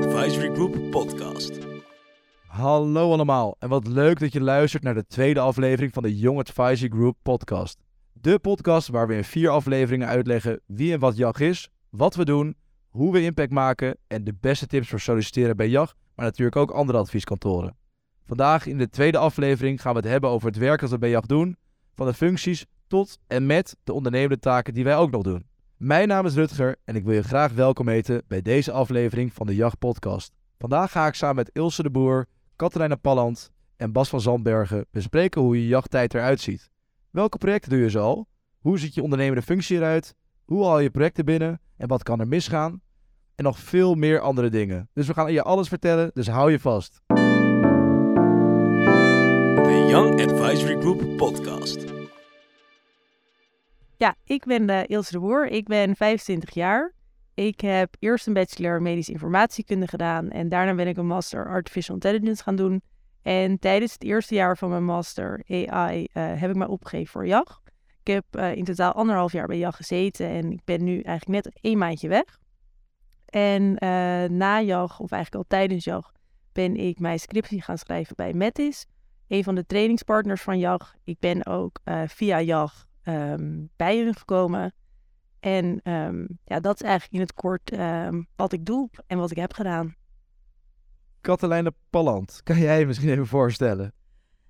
Advisory Group podcast. Hallo allemaal en wat leuk dat je luistert naar de tweede aflevering van de Young Advisory Group podcast. De podcast waar we in vier afleveringen uitleggen wie en wat JAG is, wat we doen, hoe we impact maken en de beste tips voor solliciteren bij JAG, maar natuurlijk ook andere advieskantoren. Vandaag in de tweede aflevering gaan we het hebben over het werk dat we bij JAG doen, van de functies tot en met de ondernemende taken die wij ook nog doen. Mijn naam is Rutger en ik wil je graag welkom heten bij deze aflevering van de JAG podcast. Vandaag ga ik samen met Ilse de Boer, Katelijne Palland en Bas van Zandbergen bespreken hoe je jachttijd eruit ziet. Welke projecten doe je zo Hoe ziet je ondernemende functie eruit? Hoe haal je projecten binnen? En wat kan er misgaan? En nog veel meer andere dingen. Dus we gaan je alles vertellen, dus hou je vast. De Young Advisory Group podcast. Ja, ik ben uh, Ilse de Boer. Ik ben 25 jaar. Ik heb eerst een bachelor medische informatiekunde gedaan en daarna ben ik een master artificial intelligence gaan doen. En tijdens het eerste jaar van mijn master AI uh, heb ik mij opgegeven voor JAG. Ik heb uh, in totaal anderhalf jaar bij JAG gezeten en ik ben nu eigenlijk net één maandje weg. En na JAG, of eigenlijk al tijdens JAG, ben ik mijn scriptie gaan schrijven bij Metis, een van de trainingspartners van JAG. Ik ben ook via JAG um, bij hun gekomen. En um, ja, dat is eigenlijk in het kort um, wat ik doe en wat ik heb gedaan. Katelijne Palland, kan jij je misschien even voorstellen?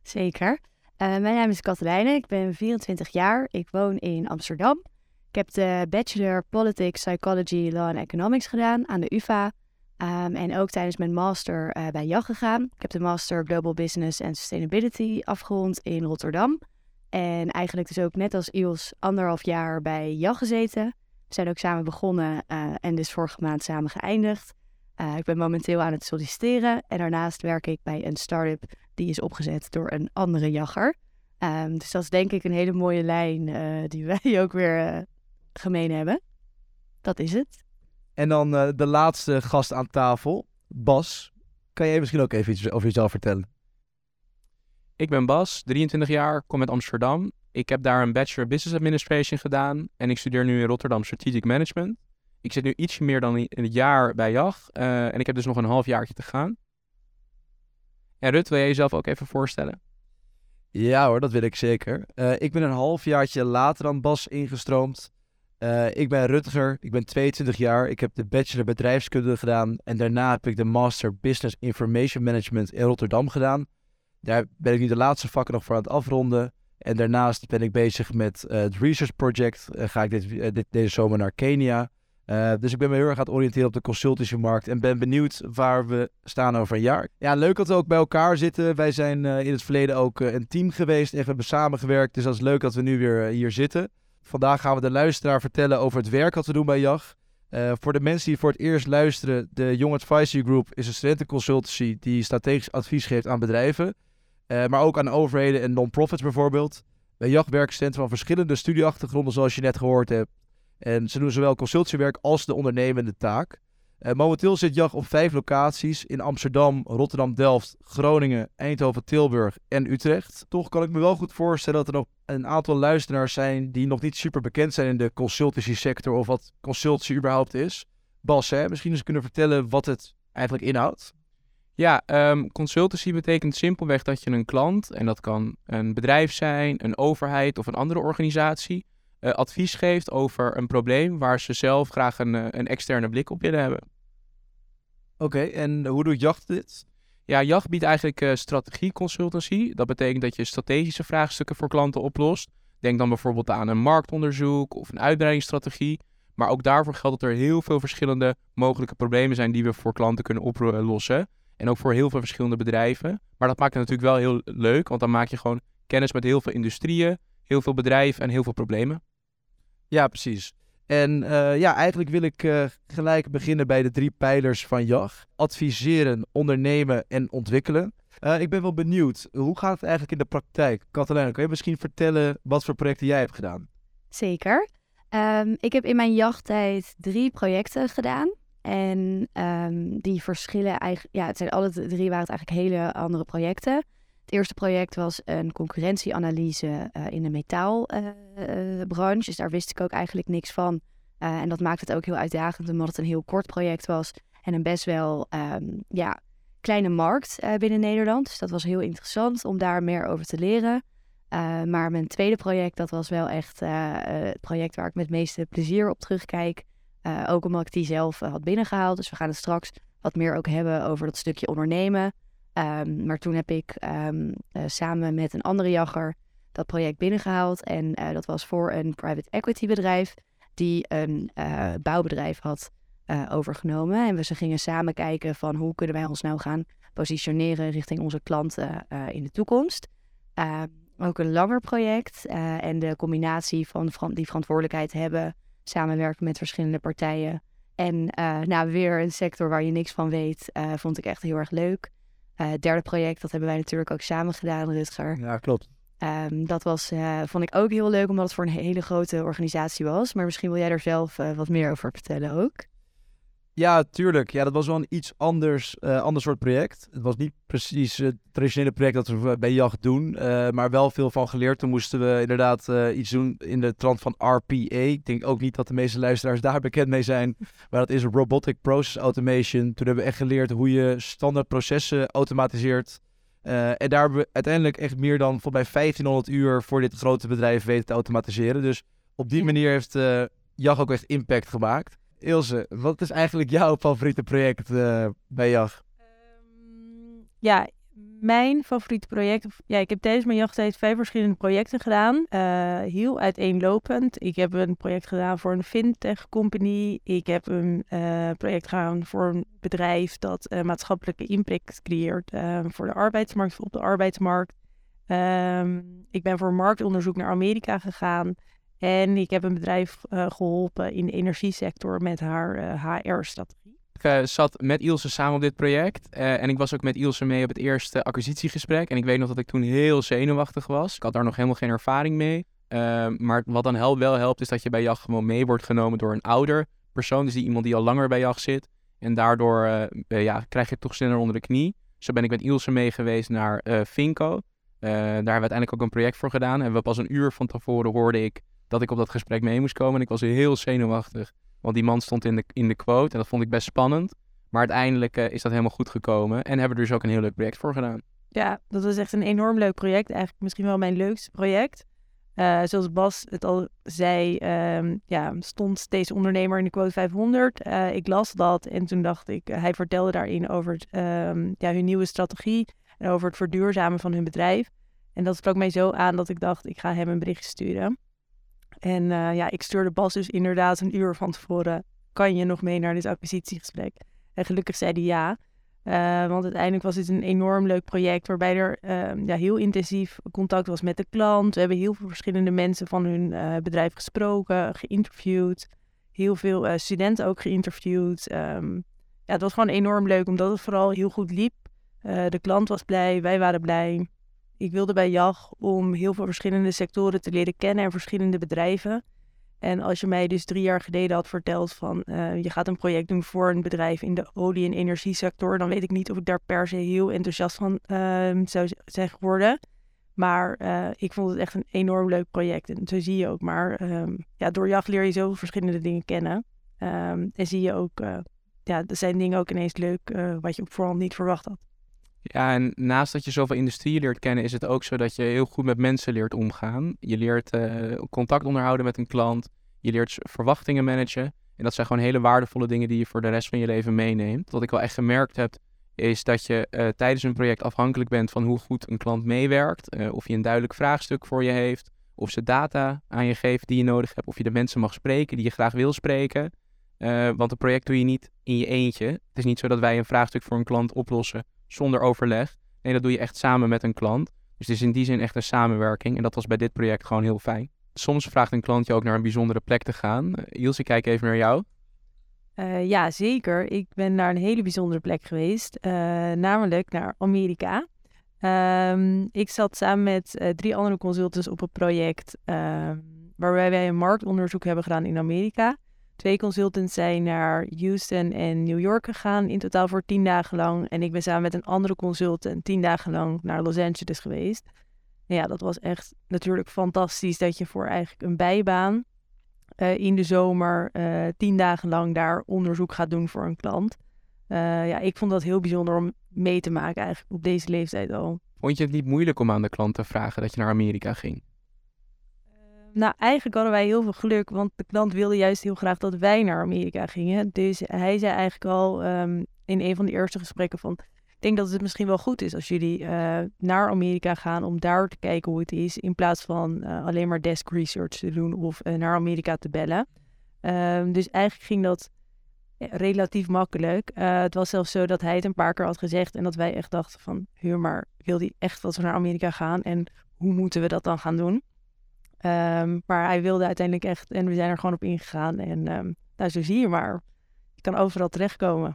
Zeker. Uh, mijn naam is Katelijne, ik ben 24 jaar, ik woon in Amsterdam. Ik heb de Bachelor Politics, Psychology, Law and Economics gedaan aan de UvA. Um, en ook tijdens mijn master uh, bij JAG gegaan. Ik heb de Master Global Business and Sustainability afgerond in Rotterdam. En eigenlijk dus ook net als Iels anderhalf jaar bij JAG gezeten. We zijn ook samen begonnen uh, en dus vorige maand samen geëindigd. Uh, ik ben momenteel aan het solliciteren en daarnaast werk ik bij een start-up die is opgezet door een andere jagger. Um, dus dat is denk ik een hele mooie lijn uh, die wij ook weer gemeen hebben. Dat is het. En dan de laatste gast aan tafel, Bas. Kan jij misschien ook even iets over jezelf vertellen? Ik ben Bas, 23 jaar, kom uit Amsterdam. Ik heb daar een Bachelor Business Administration gedaan en ik studeer nu in Rotterdam Strategic Management. Ik zit nu ietsje meer dan een jaar bij JAG uh, en ik heb dus nog een half jaartje te gaan. En Rut, wil jij jezelf ook even voorstellen? Ja hoor, dat wil ik zeker. Uh, ik ben een halfjaartje later dan Bas ingestroomd. Uh, ik ben Rutger, ik ben 22 jaar. Ik heb de bachelor bedrijfskunde gedaan en daarna heb ik de master Business Information Management in Rotterdam gedaan. Daar ben ik nu de laatste vakken nog voor aan het afronden. En daarnaast ben ik bezig met uh, het Research Project. Uh, ga ik dit, uh, dit, deze zomer naar Kenia. dus ik ben me heel erg aan het oriënteren op de consultancymarkt. En ben benieuwd waar we staan over een jaar. Ja, leuk dat we ook bij elkaar zitten. Wij zijn in het verleden ook een team geweest. En we hebben samengewerkt. Dus dat is leuk dat we nu weer hier zitten. Vandaag gaan we de luisteraar vertellen over het werk dat we doen bij JAG. voor de mensen die voor het eerst luisteren. De Young Advisory Group is een studentenconsultancy die strategisch advies geeft aan bedrijven. Uh, maar ook aan overheden en non-profits bijvoorbeeld. Bij studenten van verschillende studieachtergronden, zoals je net gehoord hebt. En ze doen zowel consultiewerk als de ondernemende taak. Uh, momenteel zit JAG op vijf locaties in Amsterdam, Rotterdam, Delft, Groningen, Eindhoven, Tilburg en Utrecht. Toch kan ik me wel goed voorstellen dat er nog een aantal luisteraars zijn die nog niet super bekend zijn in de consultancy sector of wat consultancy überhaupt is. Bas, hè, misschien eens kunnen vertellen wat het eigenlijk inhoudt. Ja, um, consultancy betekent simpelweg dat je een klant, en dat kan een bedrijf zijn, een overheid of een andere organisatie, uh, advies geeft over een probleem waar ze zelf graag een, uh, een externe blik op willen hebben. Oké, okay, en hoe doet Jacht dit? Ja, Jacht biedt eigenlijk uh, strategieconsultancy. Dat betekent dat je strategische vraagstukken voor klanten oplost. Denk dan bijvoorbeeld aan een marktonderzoek of een uitbreidingsstrategie. Maar ook daarvoor geldt dat er heel veel verschillende mogelijke problemen zijn die we voor klanten kunnen oplossen. En ook voor heel veel verschillende bedrijven. Maar dat maakt het natuurlijk wel heel leuk, want dan maak je gewoon kennis met heel veel industrieën, heel veel bedrijven en heel veel problemen. Ja, precies. En uh, ja, eigenlijk wil ik uh, gelijk beginnen bij de drie pijlers van JAG. Adviseren, ondernemen en ontwikkelen. Uh, ik ben wel benieuwd, hoe gaat het eigenlijk in de praktijk? Catalina, kan je misschien vertellen wat voor projecten jij hebt gedaan? Zeker. Um, ik heb in mijn jachttijd drie projecten gedaan. En um, die verschillen eigenlijk, ja, het zijn alle drie waren het eigenlijk hele andere projecten. Het eerste project was een concurrentieanalyse uh, in de metaalbranche. Dus daar wist ik ook eigenlijk niks van. Uh, en dat maakte het ook heel uitdagend, omdat het een heel kort project was. En een best wel ehm, ja, kleine markt eh, binnen Nederland. Dus dat was heel interessant om daar meer over te leren. Maar mijn tweede project, dat was wel echt het project waar ik met het meeste plezier op terugkijk. Ook omdat ik die zelf had binnengehaald. Dus we gaan het straks wat meer ook hebben over dat stukje ondernemen. Um, maar toen heb ik um, samen met een andere jagger dat project binnengehaald. En dat was voor een private equity bedrijf die een bouwbedrijf had overgenomen. En we ze gingen samen kijken van hoe kunnen wij ons nou gaan positioneren richting onze klanten in de toekomst. Uh, ook een langer project. En de combinatie van die verantwoordelijkheid hebben, samenwerken met verschillende partijen. En uh, nou, weer een sector waar je niks van weet, uh, vond ik echt heel erg leuk. het derde project, dat hebben wij natuurlijk ook samen gedaan, Rutger. Ja, klopt. Um, dat was, vond ik ook heel leuk, omdat het voor een hele grote organisatie was. Maar misschien wil jij er zelf wat meer over vertellen ook. Ja, tuurlijk. Ja, dat was wel een iets anders, uh, ander soort project. Het was niet precies het traditionele project dat we bij jacht doen, uh, maar wel veel van geleerd. Toen moesten we inderdaad uh, iets doen in de trant van RPA. Ik denk ook niet dat de meeste luisteraars daar bekend mee zijn, maar dat is Robotic Process Automation. Toen hebben we echt geleerd hoe je standaard processen automatiseert. en daar hebben we uiteindelijk echt meer dan voor bij 1500 uur voor dit grote bedrijf weten te automatiseren. Dus op die manier heeft JAG ook echt impact gemaakt. Ilse, wat is eigenlijk jouw favoriete project uh, bij JAG? Um, ja, mijn favoriete project. Ja, ik heb tijdens mijn jachttijd vijf verschillende projecten gedaan. Uh, heel uiteenlopend. Ik heb een project gedaan voor een fintech company. Ik heb een uh, project gedaan voor een bedrijf dat maatschappelijke impact creëert voor de arbeidsmarkt, op de arbeidsmarkt. Um, ik ben voor marktonderzoek naar Amerika gegaan. En ik heb een bedrijf uh, geholpen in de energiesector met haar uh, eh, HR-strategie. Ik uh, zat met Ilse samen op dit project. en ik was ook met Ilse mee op het eerste acquisitiegesprek. En ik weet nog dat ik toen heel zenuwachtig was. Ik had daar nog helemaal geen ervaring mee. maar wat dan helpt, wel helpt, is dat je bij jacht gewoon mee wordt genomen door een ouder persoon. Dus die iemand die al langer bij jacht zit. En daardoor ja, krijg je toch sneller onder de knie. Zo ben ik met Ilse mee geweest naar Finco. daar hebben we uiteindelijk ook een project voor gedaan. En we pas een uur van tevoren hoorde ik dat ik op dat gesprek mee moest komen. En ik was heel zenuwachtig, want die man stond in de, in de quote en dat vond ik best spannend. Maar uiteindelijk uh, is dat helemaal goed gekomen en hebben we er dus ook een heel leuk project voor gedaan. Ja, dat was echt een enorm leuk project. Eigenlijk misschien wel mijn leukste project. Uh, zoals Bas het al zei, um, ja, stond deze ondernemer in de quote 500. Uh, eh, ik las dat en toen dacht ik, hij vertelde daarin over um, ja, hun nieuwe strategie en over het verduurzamen van hun bedrijf. En dat sprak mij zo aan dat ik dacht, ik ga hem een bericht sturen. En uh, ja, ik stuurde Bas dus inderdaad een uur van tevoren. Kan je nog mee naar dit acquisitiegesprek? En gelukkig zei hij ja. Uh, want uiteindelijk was dit een enorm leuk project waarbij er uh, ja, heel intensief contact was met de klant. We hebben heel veel verschillende mensen van hun uh, bedrijf gesproken, geïnterviewd. Heel veel studenten ook geïnterviewd. Um, ja, het was gewoon enorm leuk omdat het vooral heel goed liep. de klant was blij, wij waren blij ik wilde bij JAG om heel veel verschillende sectoren te leren kennen en verschillende bedrijven. En als je mij dus drie jaar geleden had verteld van uh, je gaat een project doen voor een bedrijf in de olie- en energiesector, dan weet ik niet of ik daar per se heel enthousiast van uh, zou zijn geworden. Maar uh, ik vond het echt een enorm leuk project. En zo zie je ook maar, um, ja, door JAG leer je zoveel verschillende dingen kennen. Um, en zie je ook, uh, ja, er zijn dingen ook ineens leuk wat je op voorhand niet verwacht had. Ja, en naast dat je zoveel industrieën leert kennen, is het ook zo dat je heel goed met mensen leert omgaan. Je leert uh, contact onderhouden met een klant. Je leert verwachtingen managen. En dat zijn gewoon hele waardevolle dingen die je voor de rest van je leven meeneemt. Wat ik wel echt gemerkt heb, is dat je uh, tijdens een project afhankelijk bent van hoe goed een klant meewerkt. Uh, of je een duidelijk vraagstuk voor je heeft. Of ze data aan je geeft die je nodig hebt. Of je de mensen mag spreken die je graag wil spreken. want een project doe je niet in je eentje. Het is niet zo dat wij een vraagstuk voor een klant oplossen zonder overleg. Nee, dat doe je echt samen met een klant. Dus het is in die zin echt een samenwerking. En dat was bij dit project gewoon heel fijn. Soms vraagt een klant je ook naar een bijzondere plek te gaan. Uh, Ilse, kijk even naar jou. Uh, ja, zeker. Ik ben naar een hele bijzondere plek geweest. Uh, namelijk naar Amerika. Um, ik zat samen met drie andere consultants op een project ehm, waarbij wij een marktonderzoek hebben gedaan in Amerika. Twee consultants zijn naar Houston en New York gegaan, in totaal voor tien dagen lang. En ik ben samen met een andere consultant tien dagen lang naar Los Angeles geweest. Ja, dat was echt natuurlijk fantastisch dat je voor eigenlijk een bijbaan uh, in de zomer uh, tien dagen lang daar onderzoek gaat doen voor een klant. eh, ja, ik vond dat heel bijzonder om mee te maken eigenlijk op deze leeftijd al. Vond je het niet moeilijk om aan de klant te vragen dat je naar Amerika ging? Nou, eigenlijk hadden wij heel veel geluk, want de klant wilde juist heel graag dat wij naar Amerika gingen. Dus hij zei eigenlijk al ehm, in een van de eerste gesprekken van, ik denk dat het misschien wel goed is als jullie eh, naar Amerika gaan om daar te kijken hoe het is, in plaats van eh, alleen maar desk research te doen of eh, naar Amerika te bellen. Ehm, dus eigenlijk ging dat relatief makkelijk. Het was zelfs zo dat hij het een paar keer had gezegd en dat wij echt dachten van, huur maar, wil hij echt dat we naar Amerika gaan en hoe moeten we dat dan gaan doen? Ehm, maar hij wilde uiteindelijk echt, en we zijn er gewoon op ingegaan. En ehm, nou, zo zie je maar. Je kan overal terechtkomen.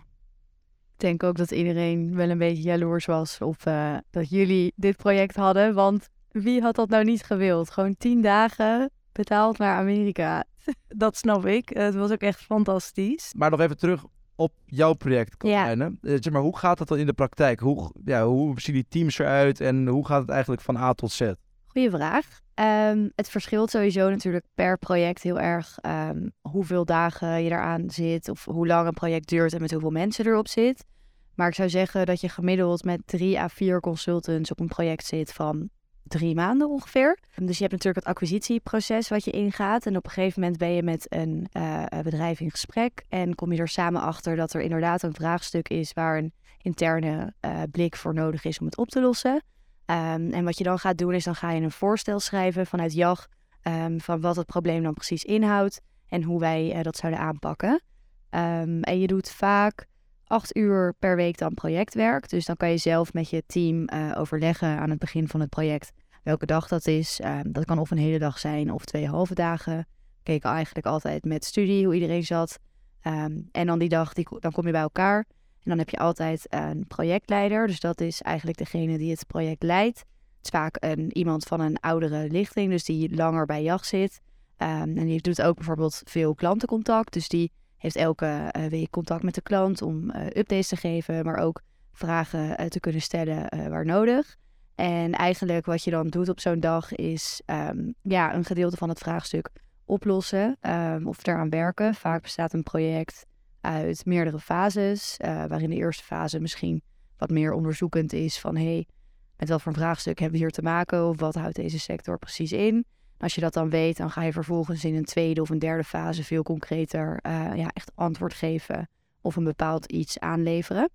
Ik denk ook dat iedereen wel een beetje jaloers was op eh, dat jullie dit project hadden. Want wie had dat nou niet gewild? Gewoon tien dagen betaald naar Amerika. Dat snap ik. het was ook echt fantastisch. Maar nog even terug op jouw project, Katelijne. Eh, zeg maar, hoe gaat dat dan in de praktijk? Hoe, ja, hoe zien die teams eruit en hoe gaat het eigenlijk van A tot Z? Goeie vraag. Ehm, het verschilt sowieso natuurlijk per project heel erg ehm, hoeveel dagen je eraan zit of hoe lang een project duurt en met hoeveel mensen erop zit. Maar ik zou zeggen dat je gemiddeld met drie à vier consultants op een project zit van drie maanden ongeveer. Dus je hebt natuurlijk het acquisitieproces wat je ingaat. En op een gegeven moment ben je met een uh, bedrijf in gesprek. En kom je er samen achter dat er inderdaad een vraagstuk is waar een interne uh, blik voor nodig is om het op te lossen. Um, en wat je dan gaat doen is dan ga je een voorstel schrijven vanuit JAG um, van wat het probleem dan precies inhoudt en hoe wij uh, dat zouden aanpakken. Um, en je doet vaak acht uur per week dan projectwerk. Dus dan kan je zelf met je team uh, overleggen aan het begin van het project welke dag dat is. dat kan of een hele dag zijn of twee halve dagen. Keken eigenlijk altijd met studie hoe iedereen zat. en dan die dag, dan kom je bij elkaar. En dan heb je altijd een projectleider. Dus dat is eigenlijk degene die het project leidt. Het is vaak een, iemand van een oudere lichting, dus die langer bij jacht zit. Um, en die doet ook bijvoorbeeld veel klantencontact. Dus die heeft elke uh, week contact met de klant om uh, updates te geven, maar ook vragen uh, te kunnen stellen waar nodig. En eigenlijk wat je dan doet op zo'n dag is um, ja, een gedeelte van het vraagstuk oplossen um, of eraan werken. Vaak bestaat een project uit meerdere fases, uh, waarin de eerste fase misschien wat meer onderzoekend is van hey, met wat voor een vraagstuk hebben we hier te maken of wat houdt deze sector precies in. Als je dat dan weet, dan ga je vervolgens in een tweede of een derde fase veel concreter uh, ja, echt antwoord geven of een bepaald iets aanleveren.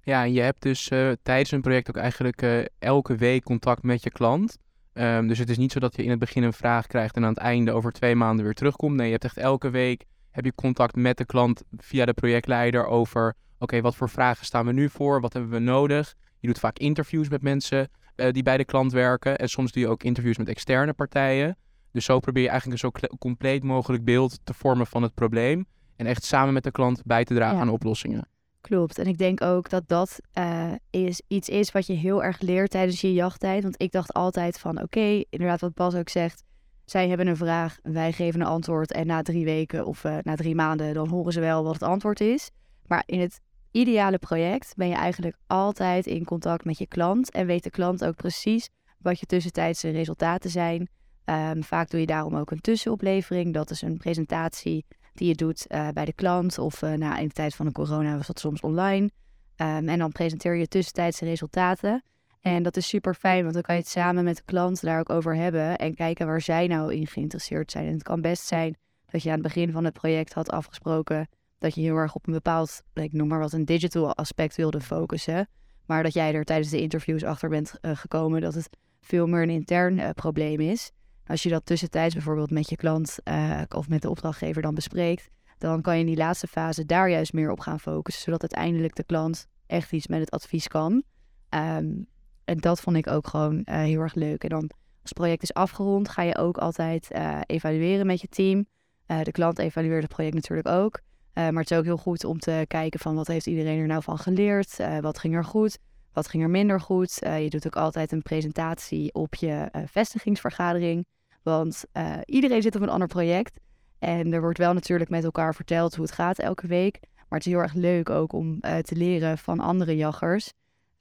Ja, en je hebt dus uh, tijdens een project ook eigenlijk elke week contact met je klant. Um, dus het is niet zo dat je in het begin een vraag krijgt en aan het einde over twee maanden weer terugkomt. Nee, je hebt echt elke week heb je contact met de klant via de projectleider over, oké, wat voor vragen staan we nu voor? Wat hebben we nodig? Je doet vaak interviews met mensen uh, die bij de klant werken. En soms doe je ook interviews met externe partijen. Dus zo probeer je eigenlijk een zo compleet mogelijk beeld te vormen van het probleem. En echt samen met de klant bij te dragen ja. aan oplossingen. Klopt. En ik denk ook dat dat uh, is, iets is wat je heel erg leert tijdens je jachttijd. Want ik dacht altijd van, oké, okay, inderdaad wat Bas ook zegt. Zij hebben een vraag, wij geven een antwoord en na drie weken of uh, na drie maanden dan horen ze wel wat het antwoord is. Maar in het ideale project ben je eigenlijk altijd in contact met je klant en weet de klant ook precies wat je tussentijdse resultaten zijn. Um, vaak doe je daarom ook een tussenoplevering. Dat is een presentatie die je doet uh, bij de klant of uh, nou, in de tijd van de corona was dat soms online. Um, en dan presenteer je tussentijdse resultaten. En dat is super fijn, want dan kan je het samen met de klant daar ook over hebben en kijken waar zij nou in geïnteresseerd zijn. En het kan best zijn dat je aan het begin van het project had afgesproken dat je heel erg op een bepaald, ik noem maar wat, een digital aspect wilde focussen. Maar dat jij er tijdens de interviews achter bent uh, gekomen dat het veel meer een intern uh, probleem is. Als je dat tussentijds bijvoorbeeld met je klant uh, of met de opdrachtgever dan bespreekt, dan kan je in die laatste fase daar juist meer op gaan focussen, zodat uiteindelijk de klant echt iets met het advies kan. Um, en dat vond ik ook gewoon uh, heel erg leuk. En dan als het project is afgerond, ga je ook altijd uh, evalueren met je team. Uh, de klant evalueert het project natuurlijk ook. maar het is ook heel goed om te kijken van wat heeft iedereen er nou van geleerd? wat ging er goed? Wat ging er minder goed? je doet ook altijd een presentatie op je vestigingsvergadering. Want iedereen zit op een ander project. En er wordt wel natuurlijk met elkaar verteld hoe het gaat elke week. Maar het is heel erg leuk ook om te leren van andere jaggers.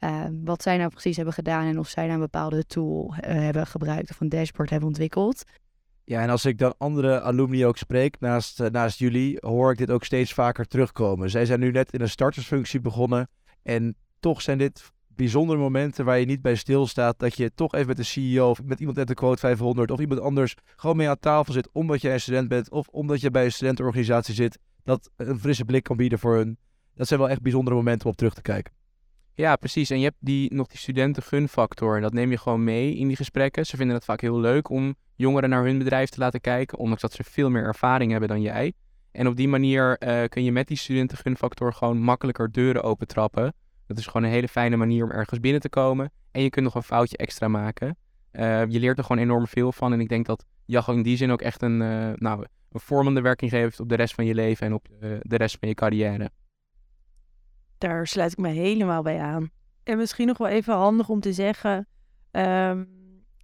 Uh, wat zij nou precies hebben gedaan en of zij nou een bepaalde tool uh, hebben gebruikt of een dashboard hebben ontwikkeld. Ja, en als ik dan andere alumni ook spreek, naast, eh, naast jullie, hoor ik dit ook steeds vaker terugkomen. Zij zijn nu net in een startersfunctie begonnen. En toch zijn dit bijzondere momenten waar je niet bij stilstaat. Dat je toch even met de CEO of met iemand uit de quote 500 of iemand anders gewoon mee aan tafel zit. Omdat jij een student bent of omdat je bij een studentenorganisatie zit. Dat een frisse blik kan bieden voor hun. Dat zijn wel echt bijzondere momenten om op terug te kijken. Ja, precies. En je hebt die, nog die studentengunfactor. En dat neem je gewoon mee in die gesprekken. Ze vinden het vaak heel leuk om jongeren naar hun bedrijf te laten kijken. Ondanks dat ze veel meer ervaring hebben dan jij. En op die manier eh, kun je met die studentengunfactor gewoon makkelijker deuren opentrappen. Dat is gewoon een hele fijne manier om ergens binnen te komen. En je kunt nog een foutje extra maken. Eh, je leert er gewoon enorm veel van. En ik denk dat JAG in die zin ook echt een, uh, nou, een vormende werking geeft op de rest van je leven en op de rest van je carrière. Daar sluit ik me helemaal bij aan. En misschien nog wel even handig om te zeggen. Ehm,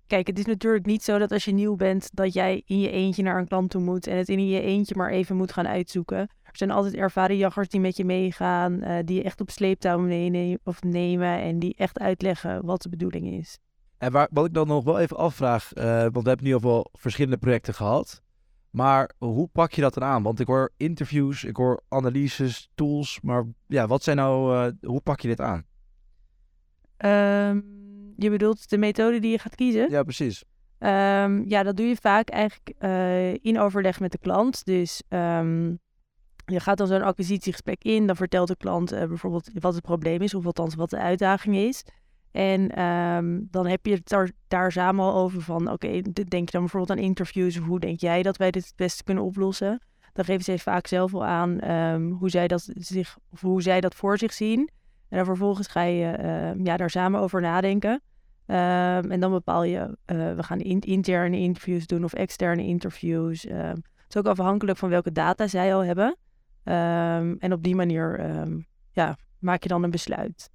kijk, het is natuurlijk niet zo dat als je nieuw bent, dat jij in je eentje naar een klant toe moet en het in je eentje maar even moet gaan uitzoeken. Er zijn altijd ervaren jaggers die met je meegaan, uh, die je echt op sleeptouw meenemen of nemen en die echt uitleggen wat de bedoeling is. En waar, wat ik dan nog wel even afvraag, uh, want we hebben nu al wel verschillende projecten gehad. Maar hoe pak je dat dan aan? Want ik hoor interviews, ik hoor analyses, tools. Maar ja, wat zijn nou, uh, hoe pak je dit aan? Um, je bedoelt de methode die je gaat kiezen? Ja, precies. Um, ja, dat doe je vaak eigenlijk uh, in overleg met de klant. Dus um, je gaat dan zo'n acquisitiegesprek in. Dan vertelt de klant uh, bijvoorbeeld wat het probleem is, of althans wat de uitdaging is. En um, dan heb je het daar, daar samen al over van, oké, denk je dan bijvoorbeeld aan interviews of hoe denk jij dat wij dit het beste kunnen oplossen? Dan geven ze vaak zelf wel aan um, hoe, zij dat zich, hoe zij dat voor zich zien. En dan vervolgens ga je uh, ja, daar samen over nadenken. En dan bepaal je, uh, we gaan in, interne interviews doen of externe interviews. het is ook afhankelijk van welke data zij al hebben. en op die manier ja, maak je dan een besluit.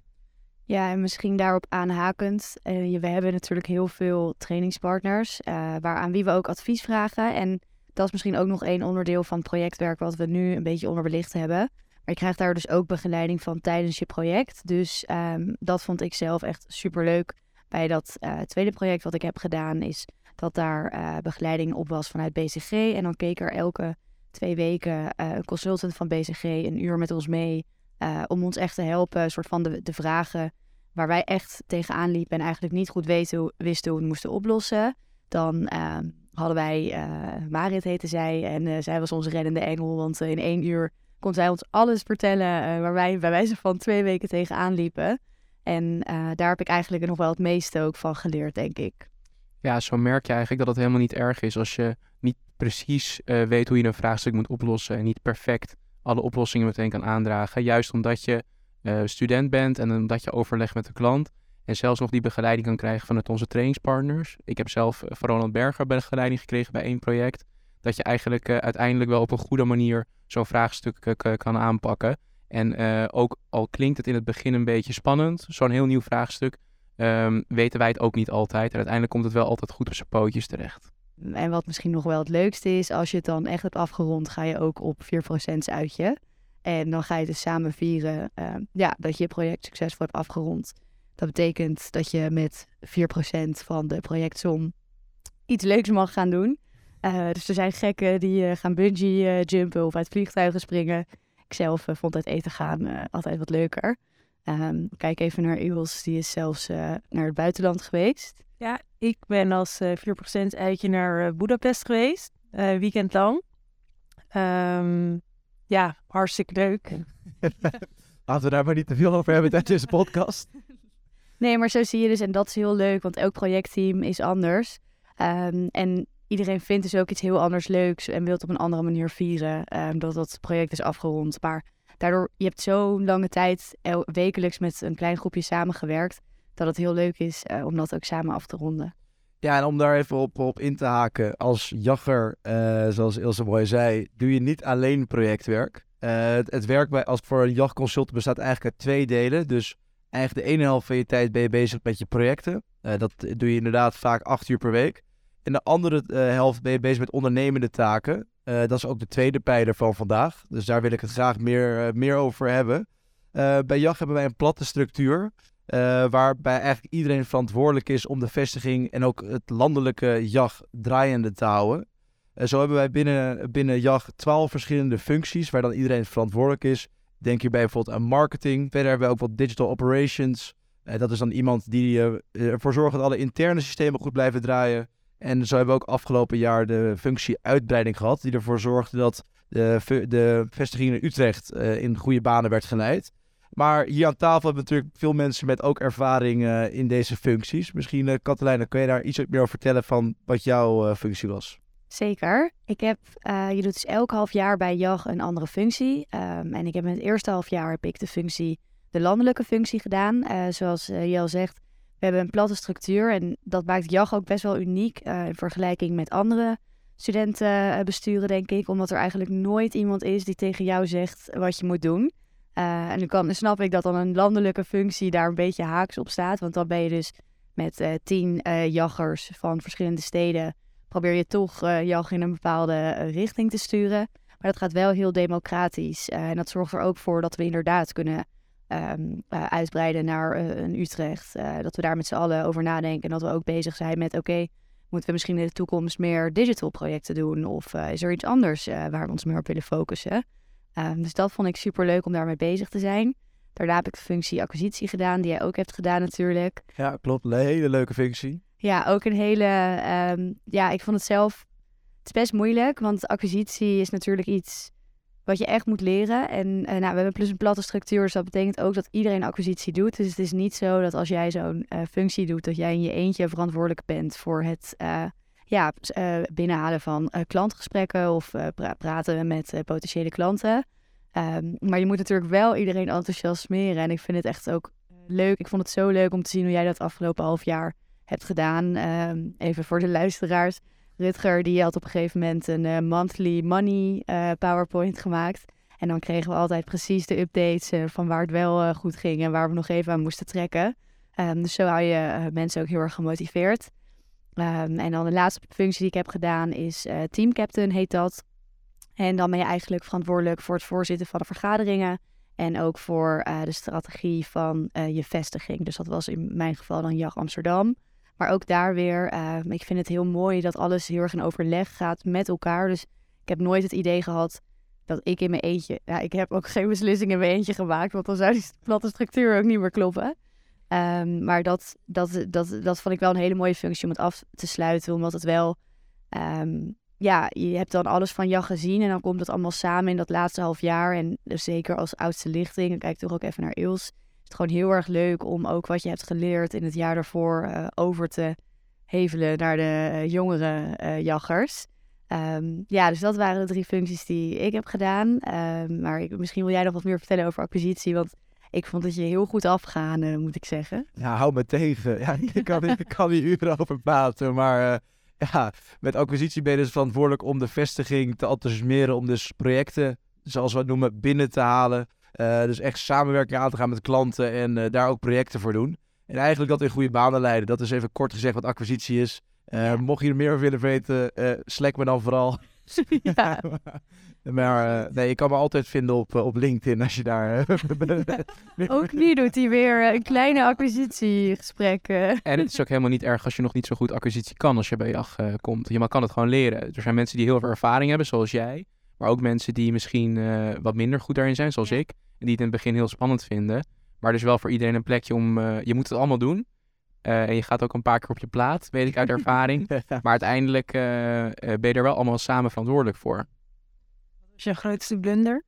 Ja, en misschien daarop aanhakend. Uh, we hebben natuurlijk heel veel trainingspartners, uh, waaraan wie we ook advies vragen. En dat is misschien ook nog één onderdeel van projectwerk wat we nu een beetje onderbelicht hebben. Maar je krijgt daar dus ook begeleiding van tijdens je project. Dus um, dat vond ik zelf echt superleuk bij dat uh, tweede project wat ik heb gedaan. Is dat daar begeleiding op was vanuit BCG. En dan keek er elke twee weken een consultant van BCG een uur met ons mee uh, om ons echt te helpen, een soort van de, de vragen waar wij echt tegenaan liepen en eigenlijk niet goed weten, wisten hoe we het moesten oplossen. Dan uh, hadden wij, uh, Marit heette zij, en zij was onze reddende engel, want in één uur kon zij ons alles vertellen waar wij bij wijze van twee weken tegenaan liepen. En daar heb ik eigenlijk nog wel het meeste ook van geleerd, denk ik. Ja, zo merk je eigenlijk dat het helemaal niet erg is als je niet precies weet hoe je een vraagstuk moet oplossen en niet perfect alle oplossingen meteen kan aandragen. Juist omdat je uh, student bent en omdat je overlegt met de klant. En zelfs nog die begeleiding kan krijgen vanuit onze trainingspartners. Ik heb zelf uh, van Ronald Berger begeleiding gekregen bij één project. Dat je eigenlijk uh, uiteindelijk wel op een goede manier zo'n vraagstuk kan aanpakken. En ook al klinkt het in het begin een beetje spannend, zo'n heel nieuw vraagstuk, um, weten wij het ook niet altijd. En uiteindelijk komt het wel altijd goed op zijn pootjes terecht. En wat misschien nog wel het leukste is, als je het dan echt hebt afgerond, ga je ook op 4% uitje. En dan ga je dus samen vieren uh, ja, dat je je project succesvol hebt afgerond. Dat betekent dat je met 4% van de projectsom iets leuks mag gaan doen. Uh, dus er zijn gekken die uh, gaan bungee eh, jumpen of uit vliegtuigen springen. Ik zelf vond het eten gaan altijd wat leuker. Um, kijk even naar Iels, die is zelfs naar het buitenland geweest. Ja, ik ben als uh, 4% uitje naar uh, Budapest geweest, uh, weekend lang. Um, ja, hartstikke leuk. Laten we daar maar niet te veel over hebben tijdens deze podcast. Nee, maar zo zie je dus, en dat is heel leuk, want elk projectteam is anders. Um, en iedereen vindt dus ook iets heel anders leuks en wil het op een andere manier vieren, um, dat dat project is afgerond. Maar daardoor, je hebt zo'n lange tijd wekelijks met een klein groepje samengewerkt dat het heel leuk is uh, om dat ook samen af te ronden. Ja, en om daar even op, op in te haken. Als jagger, uh, zoals Ilse mooi zei, doe je niet alleen projectwerk. Uh, het, werk bij, als voor een jachtconsultant bestaat eigenlijk uit twee delen. Dus eigenlijk de ene helft van je tijd ben je bezig met je projecten. dat doe je inderdaad vaak acht uur per week. En de andere helft ben je bezig met ondernemende taken. dat is ook de tweede pijler van vandaag. Dus daar wil ik het graag meer, meer over hebben. bij jacht hebben wij een platte structuur. Uh, waarbij eigenlijk iedereen verantwoordelijk is om de vestiging en ook het landelijke jacht draaiende te houden. Eh, zo hebben wij binnen, binnen JAG twaalf verschillende functies waar dan iedereen verantwoordelijk is. Denk hierbij bijvoorbeeld aan marketing. Verder hebben we ook wat digital operations. Eh, dat is dan iemand die eh, ervoor zorgt dat alle interne systemen goed blijven draaien. En zo hebben we ook afgelopen jaar de functie uitbreiding gehad, die ervoor zorgde dat de, de vestiging in Utrecht eh, in goede banen werd geleid. Maar hier aan tafel hebben natuurlijk veel mensen met ook ervaring eh, in deze functies. Misschien, eh Katelijne, kun je daar iets meer over vertellen van wat jouw eh, functie was? Zeker. Ik heb, je doet dus elk half jaar bij JAG een andere functie. Ehm, en ik heb in het eerste half jaar heb ik de functie, de landelijke functie gedaan. Zoals eh, Jel zegt, we hebben een platte structuur en dat maakt JAG ook best wel uniek in vergelijking met andere studentenbesturen, denk ik. Omdat er eigenlijk nooit iemand is die tegen jou zegt wat je moet doen. Eh, en kan, snap ik dat dan een landelijke functie daar een beetje haaks op staat. Want dan ben je dus met eh, tien eh, jaggers van verschillende steden probeer je toch JAG in een bepaalde richting te sturen. Maar dat gaat wel heel democratisch. en dat zorgt er ook voor dat we inderdaad kunnen ehm, eh, uitbreiden naar een Utrecht. Dat we daar met z'n allen over nadenken. En dat we ook bezig zijn met, oké, moeten we misschien in de toekomst meer digital projecten doen? Of is er iets anders waar we ons meer op willen focussen? Ehm, dus dat vond ik super leuk om daarmee bezig te zijn. Daarna heb ik de functie acquisitie gedaan, die jij ook hebt gedaan natuurlijk. Ja, klopt. Een hele leuke functie. Ja, ook een hele. ehm, ja, ik vond het zelf. Het is best moeilijk, want acquisitie is natuurlijk iets wat je echt moet leren. En eh, nou, we hebben plus een platte structuur, dus dat betekent ook dat iedereen acquisitie doet. Dus het is niet zo dat als jij zo'n eh, functie doet, dat jij in je eentje verantwoordelijk bent voor het eh, ja, eh, binnenhalen van eh, klantgesprekken of eh, pra- praten met potentiële klanten. Ehm, maar je moet natuurlijk wel iedereen enthousiasmeren. En ik vind het echt ook leuk. Ik vond het zo leuk om te zien hoe jij dat afgelopen half jaar hebt gedaan. Ehm, even voor de luisteraars. Rutger die had op een gegeven moment een monthly money PowerPoint gemaakt. En dan kregen we altijd precies de updates van waar het wel goed ging en waar we nog even aan moesten trekken. Ehm, dus zo hou je mensen ook heel erg gemotiveerd. Ehm, en dan de laatste functie die ik heb gedaan is eh team captain, heet dat. En dan ben je eigenlijk verantwoordelijk voor het voorzitten van de vergaderingen. En ook voor eh, de strategie van eh, je vestiging. Dus dat was in mijn geval dan JAG Amsterdam. Maar ook daar weer, eh, ik vind het heel mooi dat alles heel erg in overleg gaat met elkaar. Dus ik heb nooit het idee gehad dat ik in mijn eentje... Ja, ik heb ook geen beslissing in mijn eentje gemaakt, want dan zou die platte structuur ook niet meer kloppen. Ehm, maar dat, dat, dat, dat vond ik wel een hele mooie functie om het af te sluiten, omdat het wel... ehm, ja, je hebt dan alles van JAG gezien en dan komt het allemaal samen in dat laatste half jaar. En dus zeker als oudste lichting, dan kijk ik toch ook even naar Ils is het gewoon heel erg leuk om ook wat je hebt geleerd in het jaar daarvoor eh, over te hevelen naar de eh, jongere eh, jaggers. Ehm, ja, dus dat waren de drie functies die ik heb gedaan. Maar ik, misschien wil jij nog wat meer vertellen over acquisitie, want ik vond het je heel goed afgaan, eh, moet ik zeggen. Ja, hou me tegen. Ja, ik kan, ik kan hier uren over praten, maar eh, ja, met acquisitie ben je dus verantwoordelijk om de vestiging te enthousiasmeren, om dus projecten, zoals we het noemen, binnen te halen. Eh, dus echt samenwerking aan te gaan met klanten en daar ook projecten voor doen. En eigenlijk dat in goede banen leiden. Dat is even kort gezegd wat acquisitie is. Mocht je er meer over willen weten, slack me dan vooral. ja. maar eh, nee, je kan me altijd vinden op, eh, op LinkedIn als je daar... eh, Ook nu doet hij weer een kleine acquisitiegesprek. En het is ook helemaal niet erg als je nog niet zo goed acquisitie kan als je bij JAG eh, komt. Je kan het gewoon leren. Er zijn mensen die heel veel ervaring hebben, zoals jij. Maar ook mensen die misschien wat minder goed daarin zijn, zoals Ja. ik. En die het in het begin heel spannend vinden. Maar dus wel voor iedereen een plekje om... je moet het allemaal doen. Eh, en je gaat ook een paar keer op je plaat, weet ik uit ervaring. Maar uiteindelijk eh, eh, ben je er wel allemaal samen verantwoordelijk voor. Wat is je grootste blunder?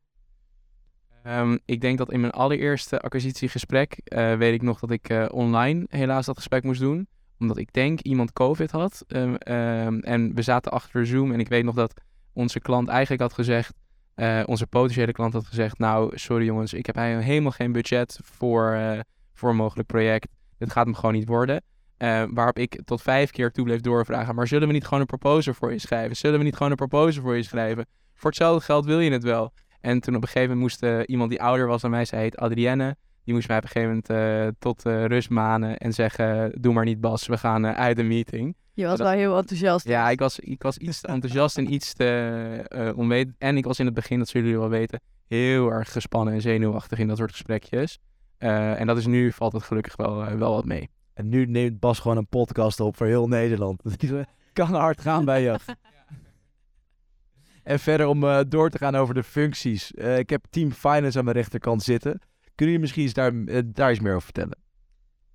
Ehm, ik denk dat in mijn allereerste acquisitiegesprek eh, weet ik nog dat ik eh, online helaas dat gesprek moest doen. Omdat ik denk iemand COVID had. Ehm, ehm, en we zaten achter Zoom en ik weet nog dat onze klant eigenlijk had gezegd, eh, onze potentiële klant had gezegd, nou sorry jongens, ik heb eigenlijk helemaal geen budget voor, eh, voor een mogelijk project. Dit gaat hem gewoon niet worden. Eh, waarop ik tot vijf keer toe bleef doorvragen, maar zullen we niet gewoon een proposal voor je schrijven? Zullen we niet gewoon een proposal voor je schrijven? Voor hetzelfde geld wil je het wel. En toen op een gegeven moment moest eh, iemand die ouder was dan mij, zij heet Adrienne. Die moest mij op een gegeven moment eh, tot rust manen en zeggen, doe maar niet Bas, we gaan uit de meeting. Je was Dat- wel heel enthousiast. Ja, ik was, ik was iets te enthousiast en iets te onwetend. En ik was in het begin, dat zullen jullie wel weten, heel erg gespannen en zenuwachtig in dat soort gesprekjes. Eh, en dat is nu, valt het gelukkig wel, eh, wel wat mee. En nu neemt Bas gewoon een podcast op voor heel Nederland. Dat kan hard gaan bij je. En verder om eh, door te gaan over de functies. Eh, ik heb Team Finance aan mijn rechterkant zitten. Kunnen jullie misschien eens daar, daar iets meer over vertellen?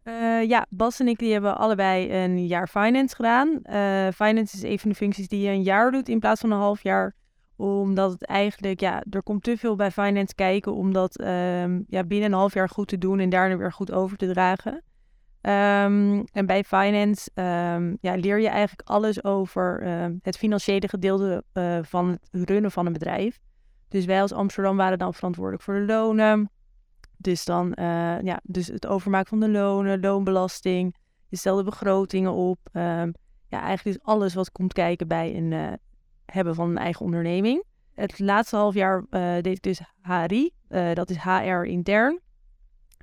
Eh, ja, Bas en ik die hebben allebei een jaar finance gedaan. Eh, finance is een van de functies die je een jaar doet in plaats van een half jaar. Omdat het eigenlijk, ja, er komt te veel bij finance kijken om dat ehm, ja, binnen een half jaar goed te doen en daarna weer goed over te dragen. Ehm, en bij finance ehm, ja, leer je eigenlijk alles over het financiële gedeelte eh, van het runnen van een bedrijf. Dus wij als Amsterdam waren dan verantwoordelijk voor de lonen. Dus dan eh, ja, dus het overmaken van de lonen, loonbelasting. Je stelde begrotingen op. ja, eigenlijk is alles wat komt kijken bij een eh, hebben van een eigen onderneming. Het laatste half jaar eh, deed ik dus HRI. eh, dat is HR intern.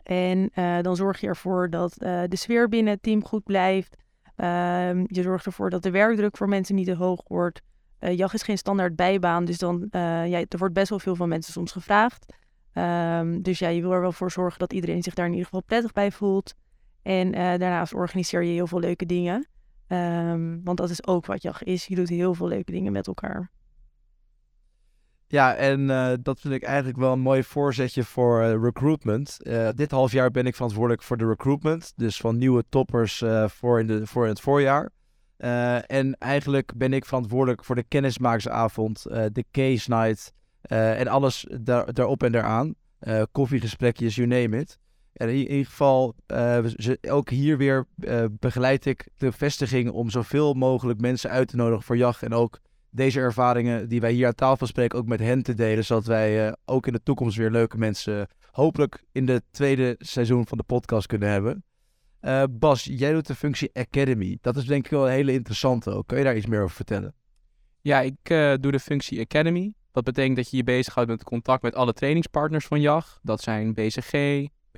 En eh, dan zorg je ervoor dat de sfeer binnen het team goed blijft. Ehm, je zorgt ervoor dat de werkdruk voor mensen niet te hoog wordt. Eh JAG is geen standaard bijbaan, dus dan, ja, er wordt best wel veel van mensen soms gevraagd. Ehm, dus ja, je wil er wel voor zorgen dat iedereen zich daar in ieder geval prettig bij voelt. En daarnaast organiseer je heel veel leuke dingen. Ehm, want dat is ook wat JAG is. Je doet heel veel leuke dingen met elkaar. Ja, en eh, dat vind ik eigenlijk wel een mooi voorzetje voor eh, recruitment. Eh, dit half jaar ben ik verantwoordelijk voor de recruitment. Dus van nieuwe toppers voor, in de, voor het voorjaar. En eigenlijk ben ik verantwoordelijk voor de kennismakersavond, de case night en alles daar, daarop en daaraan. Koffiegesprekjes, you name it. En in, ieder geval, eh, ook hier weer eh, begeleid ik de vestiging om zoveel mogelijk mensen uit te nodigen voor jacht. En ook deze ervaringen die wij hier aan tafel spreken ook met hen te delen. Zodat wij eh, ook in de toekomst weer leuke mensen hopelijk in de tweede seizoen van de podcast kunnen hebben. Bas, jij doet de functie Academy. Dat is denk ik wel een hele interessante ook. Kun je daar iets meer over vertellen? Ja, ik doe de functie Academy. Dat betekent dat je je bezighoudt met contact met alle trainingspartners van JAG. Dat zijn BCG,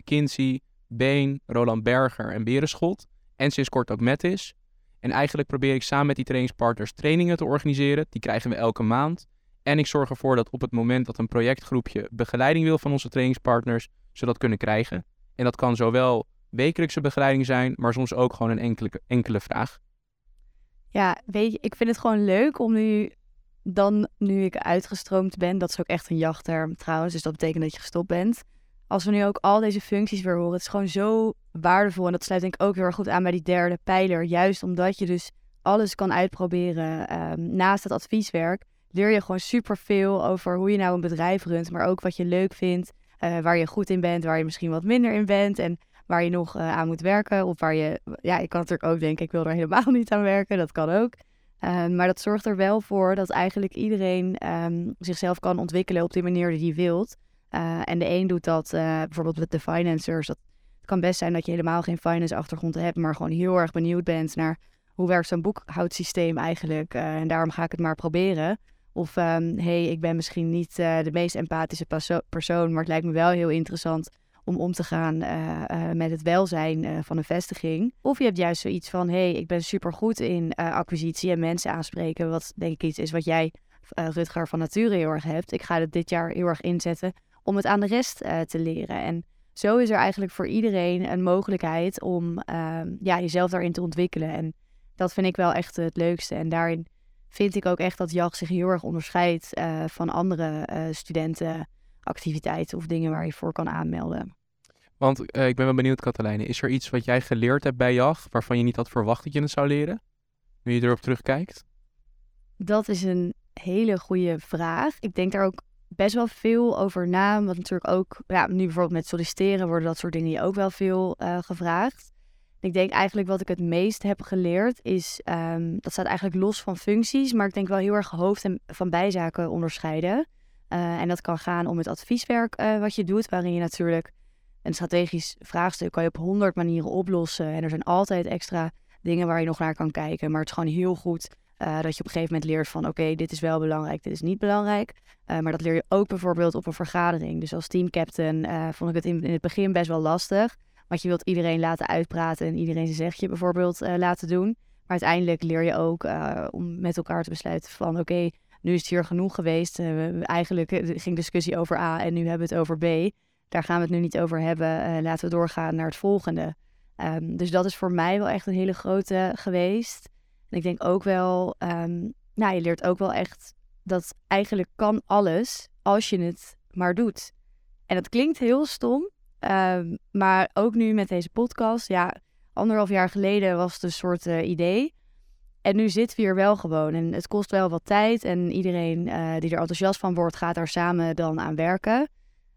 McKinsey, Bain, Roland Berger en Berenschot. En sinds kort ook Metis. En eigenlijk probeer ik samen met die trainingspartners trainingen te organiseren. Die krijgen we elke maand. En ik zorg ervoor dat op het moment dat een projectgroepje begeleiding wil van onze trainingspartners, ze dat kunnen krijgen. En dat kan zowel wekelijkse begeleiding zijn, maar soms ook gewoon een enkele, enkele vraag. Ja, weet je, ik vind het gewoon leuk om nu, dan nu ik uitgestroomd ben, dat is ook echt een jachtterm trouwens, dus dat betekent dat je gestopt bent. Als we nu ook al deze functies weer horen, het is gewoon zo waardevol en dat sluit denk ik ook heel erg goed aan bij die derde pijler. Juist omdat je dus alles kan uitproberen ehm, naast het advieswerk, leer je gewoon superveel over hoe je nou een bedrijf runt, maar ook wat je leuk vindt, eh, waar je goed in bent, waar je misschien wat minder in bent en waar je nog eh, aan moet werken. Of waar je, ja, ik kan natuurlijk ook denken, ik wil er helemaal niet aan werken. Dat kan ook. Eh, maar dat zorgt er wel voor dat eigenlijk iedereen ehm, zichzelf kan ontwikkelen op de manier die hij wilt. Eh, en de een doet dat eh, bijvoorbeeld met de financiers. Dat, het kan best zijn dat je helemaal geen finance achtergrond hebt, maar gewoon heel erg benieuwd bent naar hoe werkt zo'n boekhoudsysteem eigenlijk. Eh, en daarom ga ik het maar proberen. Of hé, hey, ik ben misschien niet de meest empathische perso- persoon, maar het lijkt me wel heel interessant om om te gaan met het welzijn van een vestiging. Of je hebt juist zoiets van, hey, ik ben supergoed in acquisitie en mensen aanspreken. Wat denk ik iets is wat jij, Rutger, van nature heel erg hebt. Ik ga het dit jaar heel erg inzetten om het aan de rest eh, te leren. En zo is er eigenlijk voor iedereen een mogelijkheid om ehm, ja, jezelf daarin te ontwikkelen. En dat vind ik wel echt het leukste. En daarin vind ik ook echt dat JAG zich heel erg onderscheidt eh, van andere eh, studentenactiviteiten of dingen waar je voor kan aanmelden. Want ik ben wel benieuwd, Katelijne, is er iets wat jij geleerd hebt bij JAG waarvan je niet had verwacht dat je het zou leren? Nu je erop terugkijkt? Dat is een hele goede vraag. Ik denk daar ook best wel veel over na. Want natuurlijk ook, ja, nu bijvoorbeeld met solliciteren worden dat soort dingen je ook wel veel eh, gevraagd. Ik denk eigenlijk wat ik het meest heb geleerd is, ehm, dat staat eigenlijk los van functies, maar ik denk wel heel erg hoofd- en van bijzaken onderscheiden. Eh, en dat kan gaan om het advieswerk eh, wat je doet, waarin je natuurlijk een strategisch vraagstuk kan je op honderd manieren oplossen. En er zijn altijd extra dingen waar je nog naar kan kijken. Maar het is gewoon heel goed eh, dat je op een gegeven moment leert van oké, dit is wel belangrijk, dit is niet belangrijk. Eh, maar dat leer je ook bijvoorbeeld op een vergadering. Dus als teamcaptain eh, vond ik het in, in het begin best wel lastig. Want je wilt iedereen laten uitpraten en iedereen zijn zegje bijvoorbeeld laten doen. Maar uiteindelijk leer je ook om met elkaar te besluiten van oké, nu is het hier genoeg geweest. We- we- eigenlijk ging discussie over A en nu hebben we het over B. Daar gaan we het nu niet over hebben. Laten we doorgaan naar het volgende. Ehm, dus dat is voor mij wel echt een hele grote geweest. En ik denk ook wel, ehm, nou, je leert ook wel echt dat eigenlijk kan alles als je het maar doet. En dat klinkt heel stom, ehm, maar ook nu met deze podcast, ja, anderhalf jaar geleden was het een soort eh, idee. En nu zitten we hier wel gewoon. En het kost wel wat tijd. En iedereen eh, die er enthousiast van wordt, gaat daar samen dan aan werken.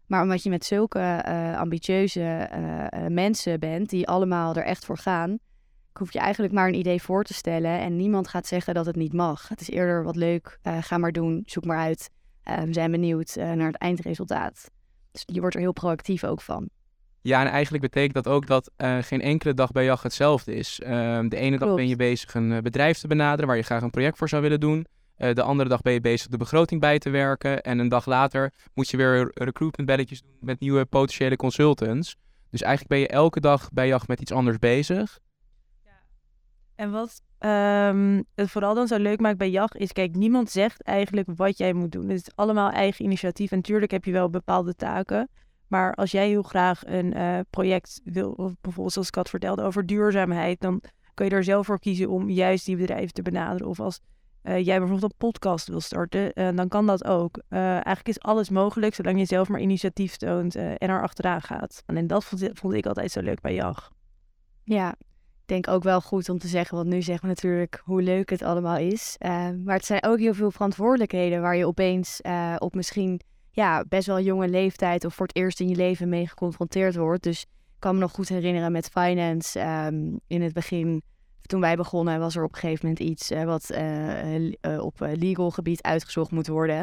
Maar omdat je met zulke eh, ambitieuze mensen bent, die allemaal er echt voor gaan, hoef je eigenlijk maar een idee voor te stellen. En niemand gaat zeggen dat het niet mag. Het is eerder wat leuk. ga maar doen. Zoek maar uit. we zijn benieuwd naar het eindresultaat. Dus je wordt er heel proactief ook van. Ja, en eigenlijk betekent dat ook dat geen enkele dag bij JAG hetzelfde is. Uh, de ene dag ben je bezig een bedrijf te benaderen waar je graag een project voor zou willen doen. de andere dag ben je bezig de begroting bij te werken. En een dag later moet je weer recruitment belletjes doen met nieuwe potentiële consultants. Dus eigenlijk ben je elke dag bij JAG met iets anders bezig. En wat um, het vooral dan zo leuk maakt bij JAG is, kijk, niemand zegt eigenlijk wat jij moet doen. Het is allemaal eigen initiatief. En natuurlijk heb je wel bepaalde taken. Maar als jij heel graag een uh, project wil, of bijvoorbeeld zoals ik had verteld over duurzaamheid, dan kun je er zelf voor kiezen om juist die bedrijven te benaderen. Of als uh, jij bijvoorbeeld een podcast wil starten, uh, dan kan dat ook. eigenlijk is alles mogelijk, zolang je zelf maar initiatief toont en er achteraan gaat. En dat vond, vond, ik altijd zo leuk bij JAG. Ja, denk ook wel goed om te zeggen, want nu zeggen we natuurlijk hoe leuk het allemaal is. maar het zijn ook heel veel verantwoordelijkheden waar je opeens op misschien ja, best wel jonge leeftijd of voor het eerst in je leven mee geconfronteerd wordt. Dus ik kan me nog goed herinneren met finance. Ehm, in het begin, toen wij begonnen, was er op een gegeven moment iets uh, wat uh, op legal gebied uitgezocht moet worden.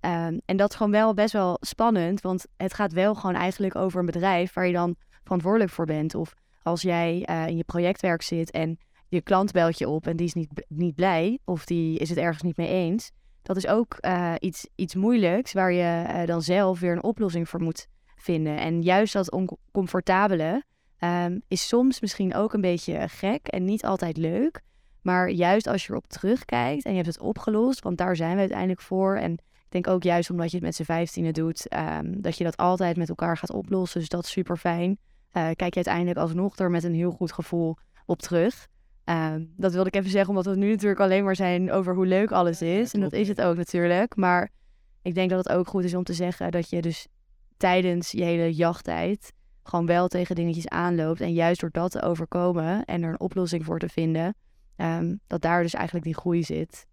Um, en dat is gewoon wel best wel spannend, want het gaat wel gewoon eigenlijk over een bedrijf waar je dan verantwoordelijk voor bent. Of als jij in je projectwerk zit en je klant belt je op en die is niet, niet blij of die is het ergens niet mee eens dat is ook uh, iets, iets moeilijks waar je uh, dan zelf weer een oplossing voor moet vinden. En juist dat oncomfortabele um, is soms misschien ook een beetje gek en niet altijd leuk. Maar juist als je erop terugkijkt en je hebt het opgelost, want daar zijn we uiteindelijk voor. En ik denk ook juist omdat je het met z'n vijftienen doet, um, dat je dat altijd met elkaar gaat oplossen. Dus dat is super fijn. Uh, kijk je uiteindelijk alsnog er met een heel goed gevoel op terug. Ehm, dat wilde ik even zeggen, omdat we nu natuurlijk alleen maar zijn over hoe leuk alles is. En dat is het ook natuurlijk. Maar ik denk dat het ook goed is om te zeggen dat je dus tijdens je hele jachttijd gewoon wel tegen dingetjes aanloopt. En juist door dat te overkomen en er een oplossing voor te vinden, um, dat daar dus eigenlijk die groei zit.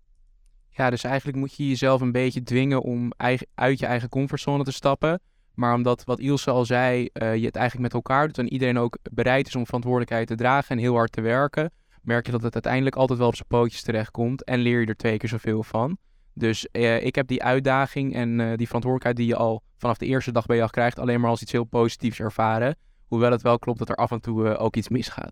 Ja, dus eigenlijk moet je jezelf een beetje dwingen om uit je eigen comfortzone te stappen. Maar omdat, wat Ilse al zei, uh, je het eigenlijk met elkaar doet en iedereen ook bereid is om verantwoordelijkheid te dragen en heel hard te werken, merk je dat het uiteindelijk altijd wel op zijn pootjes terechtkomt en leer je er twee keer zoveel van. Dus eh, ik heb die uitdaging en uh, die verantwoordelijkheid die je al vanaf de eerste dag bij jou krijgt, alleen maar als iets heel positiefs ervaren. Hoewel het wel klopt dat er af en toe ook iets misgaat.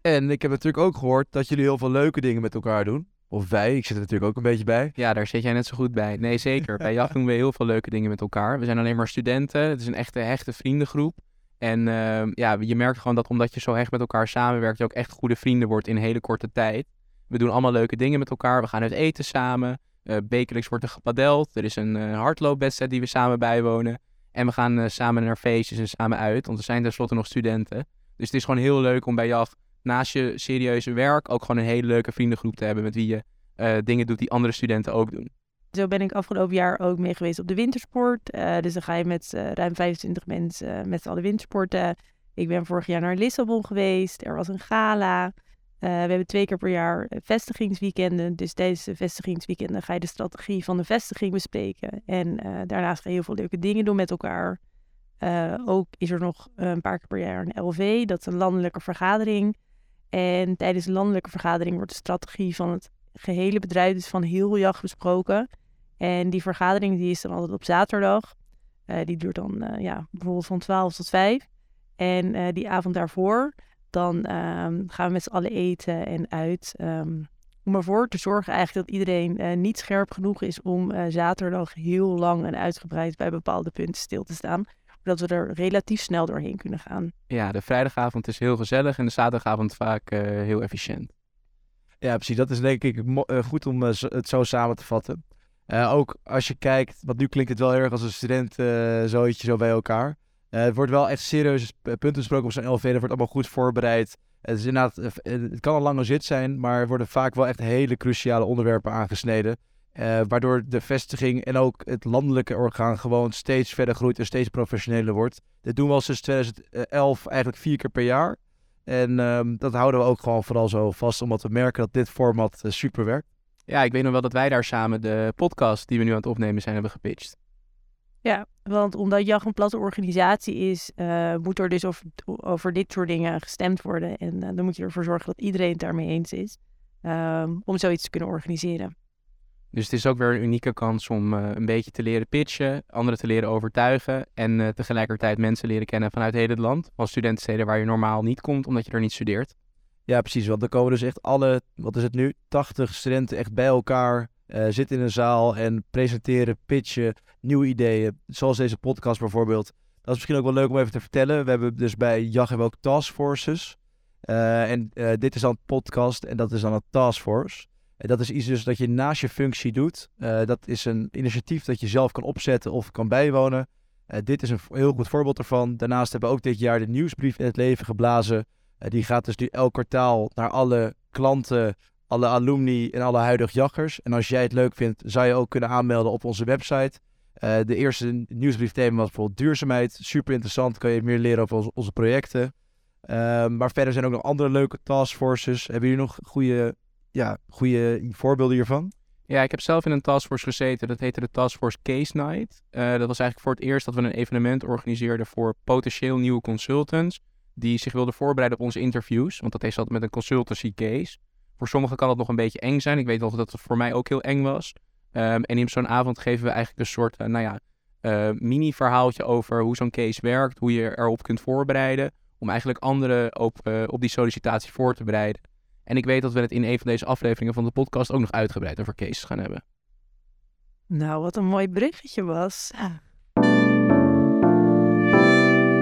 En ik heb natuurlijk ook gehoord dat jullie heel veel leuke dingen met elkaar doen. Of wij, ik zit er natuurlijk ook een beetje bij. Ja, daar zit jij net zo goed bij. Nee, zeker. bij JAG doen we heel veel leuke dingen met elkaar. We zijn alleen maar studenten. Het is een echte hechte vriendengroep. En uh, ja, je merkt gewoon dat omdat je zo hecht met elkaar samenwerkt, je ook echt goede vrienden wordt in een hele korte tijd. We doen allemaal leuke dingen met elkaar. We gaan uit eten samen. Uh, wekelijks wordt er gepadeld. Er is een uh, hardloopwedstrijd die we samen bijwonen. En we gaan uh, samen naar feestjes en samen uit. Want we zijn tenslotte nog studenten. Dus het is gewoon heel leuk om bij JAG naast je serieuze werk ook gewoon een hele leuke vriendengroep te hebben met wie je dingen doet die andere studenten ook doen. Zo ben ik afgelopen jaar ook mee geweest op de wintersport. Uh, dus dan ga je met uh, ruim 25 mensen met alle wintersporten. Ik ben vorig jaar naar Lissabon geweest. Er was een gala. we hebben twee keer per jaar vestigingsweekenden. Dus deze vestigingsweekenden ga je de strategie van de vestiging bespreken. En daarnaast ga je heel veel leuke dingen doen met elkaar. ook is er nog een paar keer per jaar een LV. Dat is een landelijke vergadering. En tijdens de landelijke vergadering wordt de strategie van het gehele bedrijf, dus van heel jacht besproken. En die vergadering die is dan altijd op zaterdag. Uh, die duurt dan uh, ja, bijvoorbeeld van 12 tot 5. En uh, die avond daarvoor, dan um, gaan we met z'n allen eten en uit. Um, om ervoor te zorgen eigenlijk dat iedereen niet scherp genoeg is om zaterdag heel lang en uitgebreid bij bepaalde punten stil te staan. Zodat we er relatief snel doorheen kunnen gaan. Ja, de vrijdagavond is heel gezellig en de zaterdagavond vaak heel efficiënt. Ja, precies. Dat is denk ik goed om het zo samen te vatten. Uh, ook als je kijkt, want nu klinkt het wel erg als een student uh, zoietje zo bij elkaar. Uh, het wordt wel echt serieuze punten besproken op zo'n LV. Er wordt allemaal goed voorbereid. Het, is inderdaad, eh, eh, het kan een lange zit zijn, maar er worden vaak wel echt hele cruciale onderwerpen aangesneden. Eh, waardoor de vestiging en ook het landelijke orgaan gewoon steeds verder groeit en steeds professioneler wordt. Dit doen we al sinds 2011 eigenlijk vier keer per jaar. En ehm, dat houden we ook gewoon vooral zo vast, omdat we merken dat dit format eh, super werkt. Ja, ik weet nog wel dat wij daar samen de podcast die we nu aan het opnemen zijn hebben gepitcht. Ja, want omdat JAG een platte organisatie is, eh, moet er dus over, over dit soort dingen gestemd worden. En dan moet je ervoor zorgen dat iedereen het daarmee eens is. ehm, om zoiets te kunnen organiseren. Dus het is ook weer een unieke kans om eh, een beetje te leren pitchen, anderen te leren overtuigen en eh, tegelijkertijd mensen leren kennen vanuit heel het land. Van studentensteden waar je normaal niet komt omdat je er niet studeert. Ja, precies. Want dan komen dus echt alle, wat is het nu, 80 studenten echt bij elkaar, eh, zitten in een zaal en presenteren, pitchen, nieuwe ideeën. Zoals deze podcast bijvoorbeeld. Dat is misschien ook wel leuk om even te vertellen. We hebben dus bij JAG ook taskforces. En dit is dan podcast en dat is dan een taskforce. Dat is iets dus dat je naast je functie doet. Eh, dat is een initiatief dat je zelf kan opzetten of kan bijwonen. Eh, dit is een heel goed voorbeeld ervan. Daarnaast hebben we ook dit jaar de nieuwsbrief in het leven geblazen. Eh, die gaat dus nu elk kwartaal naar alle klanten, alle alumni en alle huidige jaggers. En als jij het leuk vindt, zou je ook kunnen aanmelden op onze website. De eerste nieuwsbriefthema was bijvoorbeeld duurzaamheid. Super interessant, kan je meer leren over onze, onze projecten. Ehm, maar verder zijn ook nog andere leuke taskforces. Hebben jullie nog goede, ja, goede voorbeelden hiervan? Ja, ik heb zelf in een taskforce gezeten. Dat heette de Taskforce Case Night. Eh, dat was eigenlijk voor het eerst dat we een evenement organiseerden voor potentieel nieuwe consultants. Die zich wilden voorbereiden op onze interviews. Want dat is altijd met een consultancy case. Voor sommigen kan het nog een beetje eng zijn. Ik weet nog dat het voor mij ook heel eng was. Ehm, en in zo'n avond geven we eigenlijk een soort, eh, nou ja, eh, mini-verhaaltje over hoe zo'n case werkt. Hoe je erop kunt voorbereiden. Om eigenlijk anderen op, op die sollicitatie voor te bereiden. En ik weet dat we het in een van deze afleveringen van de podcast ook nog uitgebreid over cases gaan hebben. Nou, wat een mooi berichtje was.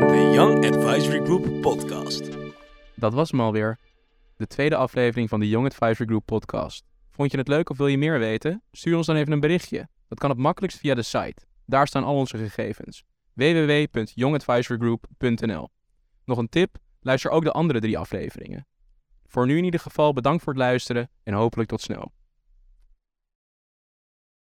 The Young Advisory Group podcast. Dat was hem alweer. De tweede aflevering van de Young Advisory Group podcast. Vond je het leuk of wil je meer weten? Stuur ons dan even een berichtje. Dat kan het makkelijkst via de site. Daar staan al onze gegevens. www.youngadvisorygroup.nl Nog een tip? Luister ook de andere drie afleveringen. Voor nu in ieder geval bedankt voor het luisteren en hopelijk tot snel.